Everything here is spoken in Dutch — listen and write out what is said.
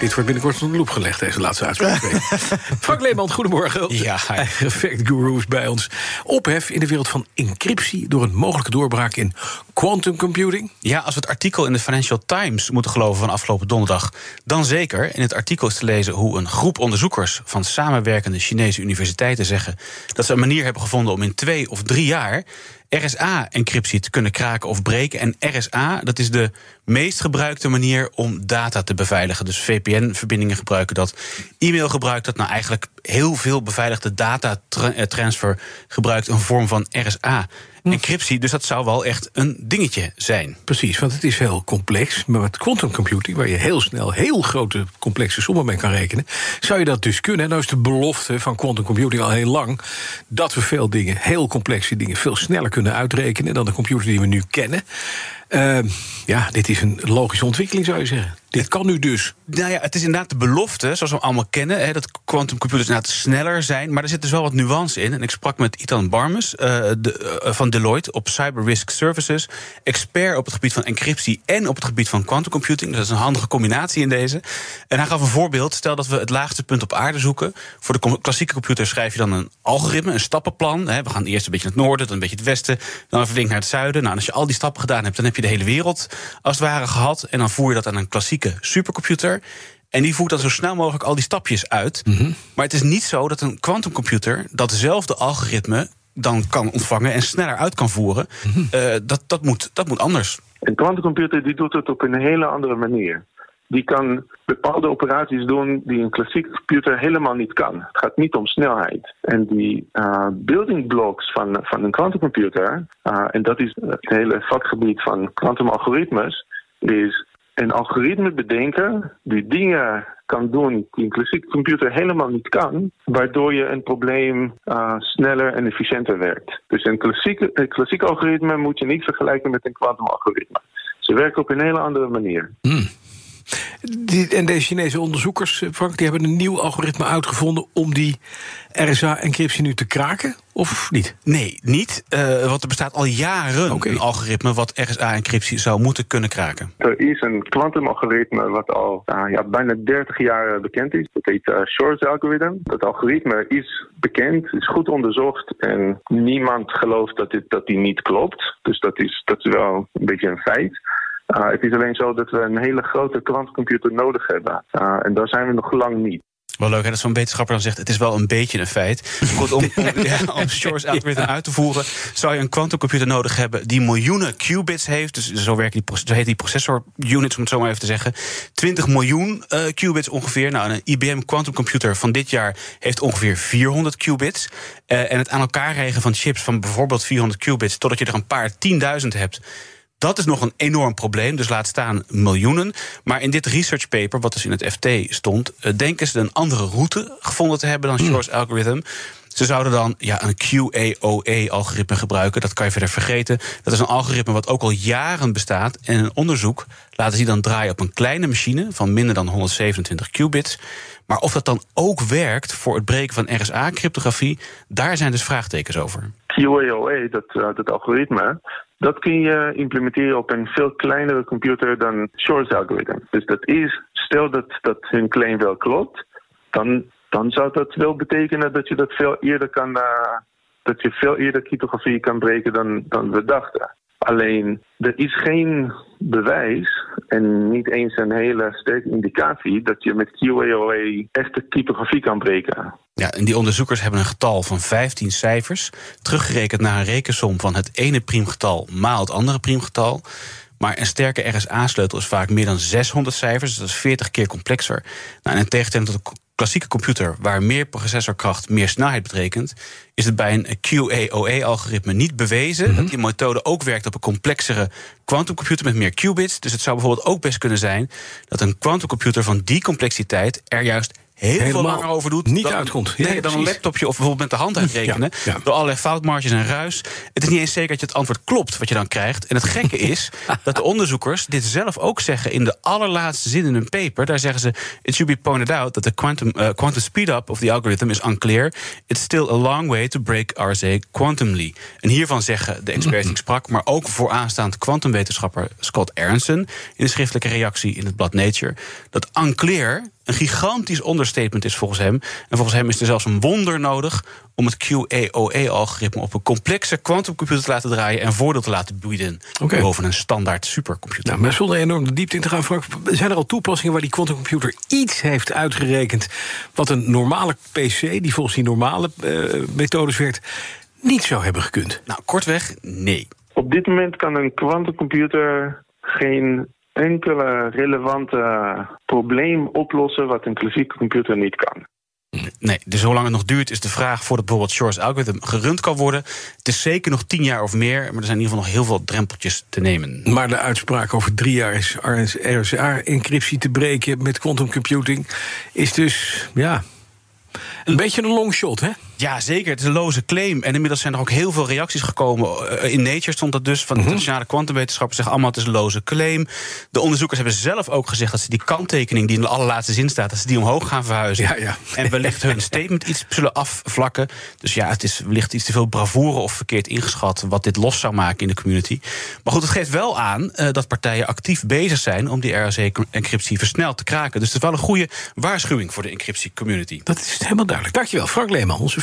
Dit wordt binnenkort onder de loep gelegd, deze laatste uitspraak. Frank Leeman, goedemorgen. Ja, fact gurus bij ons. Ophef in de wereld van encryptie door een mogelijke doorbraak in quantum computing. Ja, als we het artikel in de Financial Times moeten geloven van afgelopen donderdag, dan zeker. In het artikel is te lezen hoe een groep onderzoekers van samenwerkende Chinese universiteiten zeggen dat ze een manier hebben gevonden om in twee of drie jaar RSA-encryptie te kunnen kraken of breken. En RSA, dat is de meest gebruikte manier om data te beveiligen. Dus VPN-verbindingen gebruiken dat. E-mail gebruikt dat. Nou, eigenlijk heel veel beveiligde datatransfer gebruikt een vorm van RSA. Hm. Encryptie, dus dat zou wel echt een dingetje zijn. Precies, want het is heel complex. Maar met quantum computing, waar je heel snel heel grote complexe sommen mee kan rekenen, zou je dat dus kunnen. En nou is de belofte van quantum computing al heel lang dat we veel dingen, heel complexe dingen, veel sneller kunnen uitrekenen dan de computer die we nu kennen. Uh, ja, dit is een logische ontwikkeling, zou je zeggen. Dit kan nu dus. Nou ja, het is inderdaad de belofte, zoals we allemaal kennen, hè, dat quantumcomputers inderdaad sneller zijn. Maar er zit dus wel wat nuance in. En ik sprak met Itan Barmes uh, de, uh, van Deloitte op Cyber Risk Services, expert op het gebied van encryptie en op het gebied van quantumcomputing. Dus dat is een handige combinatie in deze. En hij gaf een voorbeeld. Stel dat we het laagste punt op aarde zoeken. Voor de klassieke computer schrijf je dan een algoritme, een stappenplan. Hè. We gaan eerst een beetje naar het noorden, dan een beetje het westen, dan even naar het zuiden. Nou, als je al die stappen gedaan hebt, dan heb je de hele wereld als het ware gehad. En dan voer je dat aan een klassieke supercomputer. En die voert dan zo snel mogelijk al die stapjes uit. Mhm. Maar het is niet zo dat een quantumcomputer datzelfde algoritme dan kan ontvangen en sneller uit kan voeren. Mhm. Uh, dat, dat, moet, dat moet anders. Een quantumcomputer die doet het op een hele andere manier. Die kan bepaalde operaties doen die een klassieke computer helemaal niet kan. Het gaat niet om snelheid. En die uh, building blocks van, van een quantumcomputer, uh, en dat is het hele vakgebied van quantumalgoritmes, is een algoritme bedenken die dingen kan doen die een klassieke computer helemaal niet kan, waardoor je een probleem uh, sneller en efficiënter werkt. Dus een klassieke, een klassiek algoritme moet je niet vergelijken met een kwantumalgoritme. Ze werken op een hele andere manier. Hmm. Die, en deze Chinese onderzoekers, Frank, die hebben een nieuw algoritme uitgevonden om die RSA-encryptie nu te kraken, of niet? Nee, niet. Uh, want er bestaat al jaren een algoritme wat RSA-encryptie zou moeten kunnen kraken. Er is een kwantumalgoritme wat al uh, ja, bijna 30 jaar bekend is. Dat heet uh, Shor's algoritme. Dat algoritme is bekend, is goed onderzocht en niemand gelooft dat dit dat die niet klopt. Dus dat is, dat is wel een beetje een feit. Uh, het is alleen zo dat we een hele grote kwantcomputer nodig hebben. Uh, en daar zijn we nog lang niet. Wel leuk hè, dat zo'n wetenschapper dan zegt... het is wel een beetje een feit. Goed, om, om, ja, om Shor's algoritme uit te voeren... zou je een quantumcomputer nodig hebben... die miljoenen qubits heeft. Dus zo, werkt die, zo heet die processor units, om het zo maar even te zeggen. 20 miljoen uh, qubits ongeveer. Nou, een IBM quantumcomputer van dit jaar... heeft ongeveer 400 qubits. Uh, en het aan elkaar regen van chips van bijvoorbeeld 400 qubits... totdat je er een paar tienduizend hebt... Dat is nog een enorm probleem, dus laat staan miljoenen. Maar in dit research paper, wat dus in het FT stond, uh, denken ze een andere route gevonden te hebben dan Shor's algorithm. Ze zouden dan ja, een QAOA-algoritme gebruiken. Dat kan je verder vergeten. Dat is een algoritme wat ook al jaren bestaat. En in een onderzoek laten ze die dan draaien op een kleine machine van minder dan 127 qubits. Maar of dat dan ook werkt voor het breken van RSA-cryptografie, daar zijn dus vraagtekens over. QAOA, dat, uh, dat algoritme, dat kun je implementeren op een veel kleinere computer dan Shor's algoritme. Dus dat is, stel dat, dat hun claim wel klopt, dan, dan zou dat wel betekenen dat je dat veel eerder kan, uh, dat je veel eerder cryptografie kan breken dan, dan we dachten. Alleen, er is geen bewijs en niet eens een hele sterke indicatie dat je met QAOA echte cryptografie kan breken. Ja, en die onderzoekers hebben een getal van 15 cijfers, teruggerekend naar een rekensom van het ene priemgetal maal het andere priemgetal. Maar een sterke RSA-sleutel is vaak meer dan 600 cijfers, dus dat is 40 keer complexer. Nou, en in tegenstelling tot een klassieke computer, waar meer processorkracht meer snelheid betekent, is het bij een QAOA-algoritme niet bewezen mm -hmm. dat die methode ook werkt op een complexere quantumcomputer met meer qubits. Dus het zou bijvoorbeeld ook best kunnen zijn dat een quantumcomputer van die complexiteit er juist heel veel langer over doet. niet dan, uitkomt. Ja, Nee, dan een laptopje of bijvoorbeeld met de hand uitrekenen. Ja, ja. Door allerlei foutmarges en ruis. Het is niet eens zeker dat je het antwoord klopt wat je dan krijgt. En het gekke is dat de onderzoekers dit zelf ook zeggen in de allerlaatste zin in hun paper. Daar zeggen ze: It should be pointed out that the quantum, uh, quantum speed-up of the algorithm is unclear. It's still a long way to break RSA quantumly. En hiervan zeggen de experts die ik sprak, maar ook vooraanstaand kwantumwetenschapper Scott Aronson in een schriftelijke reactie in het blad Nature, dat unclear een gigantisch understatement is volgens hem. En volgens hem is er zelfs een wonder nodig om het QAOE-algoritme op een complexe quantumcomputer te laten draaien en voordeel te laten bieden Oké. boven een standaard supercomputer. Nou, maar zonder enorm de diepte in te gaan, Frank, zijn er al toepassingen waar die quantumcomputer iets heeft uitgerekend wat een normale PC, die volgens die normale eh, methodes werkt, niet zou hebben gekund? Nou, kortweg, nee. Op dit moment kan een quantumcomputer geen enkele relevante probleem oplossen wat een klassieke computer niet kan. Nee, dus zolang het nog duurt, is de vraag voordat bijvoorbeeld Shor's algorithm gerund kan worden. Het is zeker nog tien jaar of meer, maar er zijn in ieder geval nog heel veel drempeltjes te nemen. Maar de uitspraak over drie jaar is RSA-encryptie te breken met quantum computing is dus, ja, een beetje een long shot, hè? Ja, zeker. Het is een loze claim. En inmiddels zijn er ook heel veel reacties gekomen. Eh, In Nature stond dat dus. Van de internationale kwantumwetenschappers zeggen allemaal het is een loze claim. De onderzoekers hebben zelf ook gezegd dat ze die kanttekening die in de allerlaatste zin staat, dat ze die omhoog gaan verhuizen. Ja, ja. En wellicht hun statement iets zullen afvlakken. Dus ja, het is wellicht iets te veel bravoure of verkeerd ingeschat wat dit los zou maken in de community. Maar goed, het geeft wel aan eh, dat partijen actief bezig zijn om die RSA-encryptie versneld te kraken. Dus het is wel een goede waarschuwing voor de encryptie-community. Dat is helemaal duidelijk. Dankjewel, Frank Leeman, onze